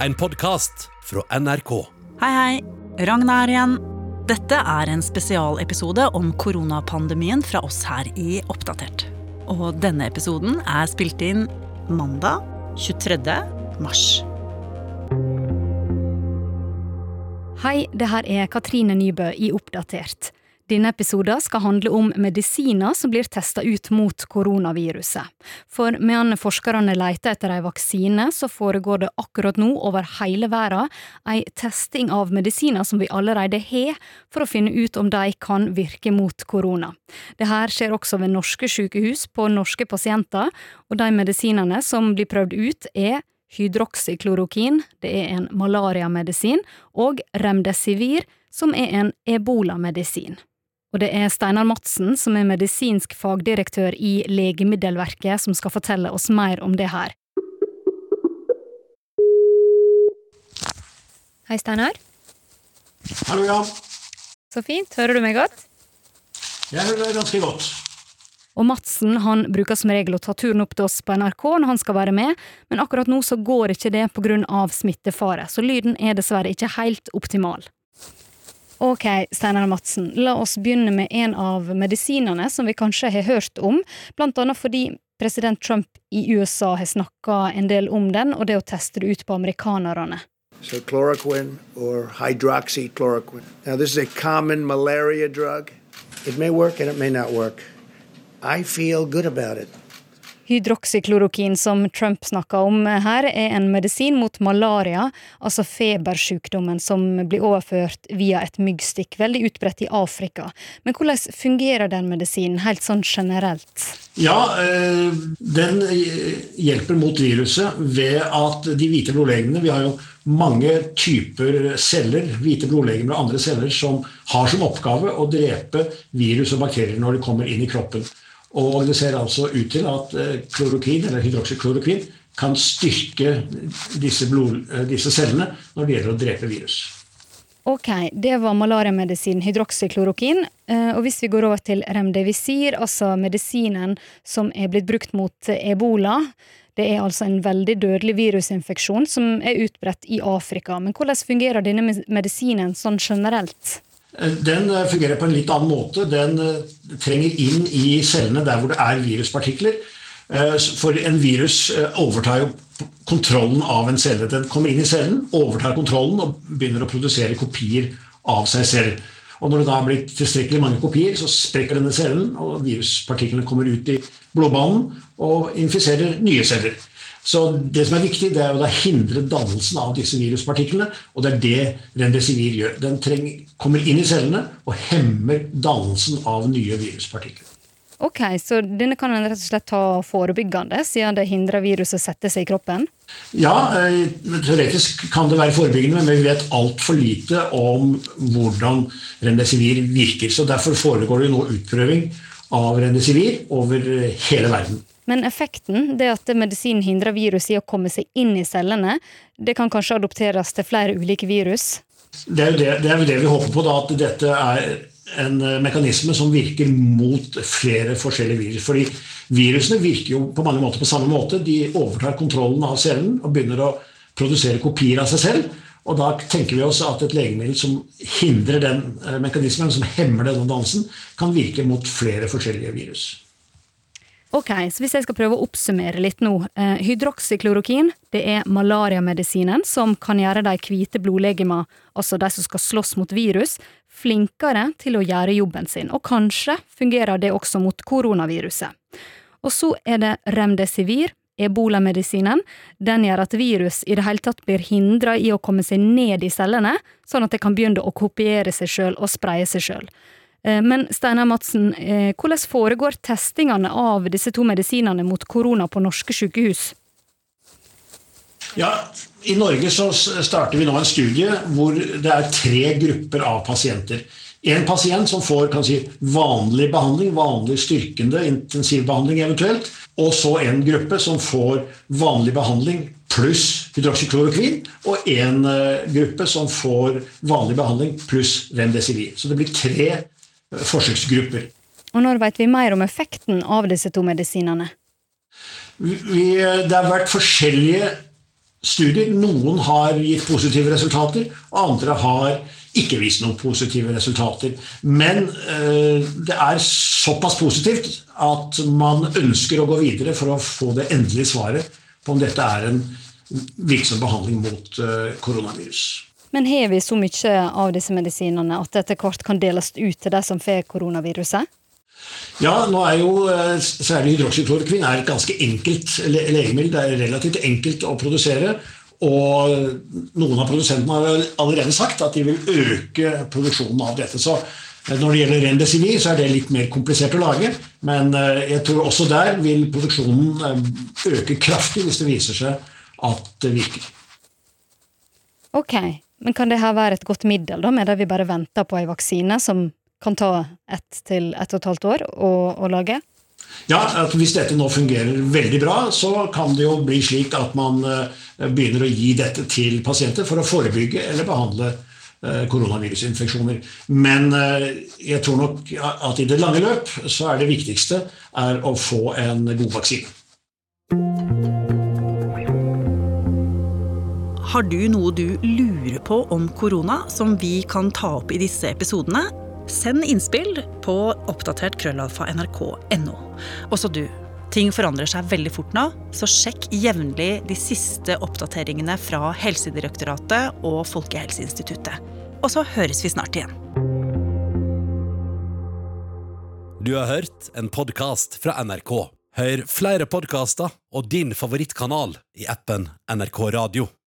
en podkast fra NRK. Hei, hei. Ragna her igjen. Dette er en spesialepisode om koronapandemien fra oss her i Oppdatert. Og denne episoden er spilt inn mandag 23. mars. Hei, det her er Katrine Nybø i Oppdatert. Denne episoden skal handle om medisiner som blir testa ut mot koronaviruset. For mens forskerne leter etter en vaksine, så foregår det akkurat nå over hele verden ei testing av medisiner som vi allerede har, for å finne ut om de kan virke mot korona. Dette skjer også ved norske sykehus på norske pasienter, og de medisinene som blir prøvd ut, er hydroksyklorokin, det er en malariamedisin, og remdesivir, som er en ebolamedisin. Og det er Steinar Madsen, som er medisinsk fagdirektør i Legemiddelverket, som skal fortelle oss mer om det her. Hei, Steinar. Hallo, Jan. Så fint. Hører du meg godt? Jeg hører deg ganske godt. Og Madsen han bruker som regel å ta turen opp til oss på NRK når han skal være med, men akkurat nå så går ikke det av smittefare, så lyden er dessverre ikke helt optimal. Ok, Steinar Madsen, la oss begynne med en av medisinene som vi kanskje har hørt om, blant annet fordi president Trump i USA har snakka en del om den, og det å teste det ut på amerikanerne. So chloroquine or hydroxychloroquine. Now this is a common malaria drug. It may work and it may not work. I feel good about it. Hydroksyklorokin, som Trump snakka om her, er en medisin mot malaria, altså febersykdommen som blir overført via et myggstikk, veldig utbredt i Afrika. Men hvordan fungerer den medisinen helt sånn generelt? Ja, eh, den hjelper mot viruset ved at de hvite blodlegemene Vi har jo mange typer celler, hvite blodlegemer og andre celler, som har som oppgave å drepe virus og bakterier når de kommer inn i kroppen. Og det ser altså ut til at eh, klorokin, eller hydroksyklorokin kan styrke disse, blod, eh, disse cellene når det gjelder å drepe virus. Ok, det var malariamedisin hydroksyklorokin. Eh, og hvis vi går over til remdevisir, altså medisinen som er blitt brukt mot ebola, det er altså en veldig dødelig virusinfeksjon som er utbredt i Afrika. Men hvordan fungerer denne medisinen sånn generelt? Den eh, fungerer på en litt annen måte. Den eh, trenger inn i cellene der hvor det er viruspartikler. Eh, for en virus overtar jo kontrollen av en celle. Den kommer inn i cellen, overtar kontrollen og begynner å produsere kopier av seg selv. Og Når det da er blitt tilstrekkelig mange kopier, så sprekker denne cellen, og viruspartiklene kommer ut i blodbanen og infiserer nye celler. Så Det som er viktig, det er å hindre dannelsen av disse viruspartiklene. Og det er det Remdesivir gjør. Den trenger, kommer inn i cellene og hemmer dannelsen av nye viruspartikler. Ok, Så denne kan en rett og slett ta forebyggende, siden det hindrer viruset å sette seg i kroppen? Ja, eh, teoretisk kan det være forebyggende, men vi vet altfor lite om hvordan Remdesivir virker. så Derfor foregår det nå utprøving av Remdesivir over hele verden. Men effekten, det at medisin hindrer virus i å komme seg inn i cellene, det kan kanskje adopteres til flere ulike virus? Det er jo det, det, er det vi håper på, da, at dette er en eh, mekanisme som virker mot flere forskjellige virus. Fordi virusene virker jo på mange måter på samme måte. De overtar kontrollen av cellen og begynner å produsere kopier av seg selv. Og da tenker vi oss at et legemiddel som hindrer den eh, mekanismen, som hemmer denne dansen, kan virke mot flere forskjellige virus. Ok, så Hvis jeg skal prøve å oppsummere litt nå. Eh, hydroksyklorokin det er malariamedisinen som kan gjøre de hvite blodlegema, altså de som skal slåss mot virus, flinkere til å gjøre jobben sin. Og kanskje fungerer det også mot koronaviruset. Og så er det remdesivir, ebolamedisinen. Den gjør at virus i det hele tatt blir hindra i å komme seg ned i cellene, sånn at det kan begynne å kopiere seg sjøl og spreie seg sjøl. Eh, men Steinar Madsen, eh, hvordan foregår testingene av disse to medisinene mot korona på norske sykehus? Ja, I Norge så starter vi nå en studie hvor det er tre grupper av pasienter. En pasient som får si, vanlig behandling, vanlig styrkende intensivbehandling eventuelt. Og så en gruppe som får vanlig behandling pluss hydroksyklorokvin. Og en eh, gruppe som får vanlig behandling pluss remdesivir. Så det blir tre forsøksgrupper. Og Når vet vi mer om effekten av disse to medisinene? Vi, det har vært forskjellige studier. Noen har gitt positive resultater, andre har ikke vist noen positive resultater. Men eh, det er såpass positivt at man ønsker å gå videre for å få det endelige svaret på om dette er en virksom behandling mot eh, koronavirus. Men har vi så mye av disse medisinene at det etter hvert kan deles ut til de som får koronaviruset? Ja, nå er jo eh, særlig hydroksyklorokvin er et ganske enkelt legemiddel. Det er relativt enkelt å produsere. Og noen av produsentene har allerede sagt at de vil øke produksjonen av dette. Så eh, når det gjelder Rendesivir, så er det litt mer komplisert å lage. Men eh, jeg tror også der vil produksjonen øke kraftig hvis det viser seg at det virker. Ok, men kan det her være et godt middel, da, med det vi bare venter på en vaksine som kan ta ett til ett og et halvt år å, å lage? Ja, Hvis dette nå fungerer veldig bra, så kan det jo bli slik at man uh, begynner å gi dette til pasienter for å forebygge eller behandle uh, koronavirusinfeksjoner. Men uh, jeg tror nok at i det lange løp så er det viktigste er å få en god vaksine. Har du noe du lurer på om korona som vi kan ta opp i disse episodene? Send innspill på oppdatert krøllalfa nrk.no. Også du. Ting forandrer seg veldig fort nå, så sjekk jevnlig de siste oppdateringene fra Helsedirektoratet og Folkehelseinstituttet. Og så høres vi snart igjen. Du har hørt en podkast fra NRK. Hør flere podkaster og din favorittkanal i appen NRK Radio.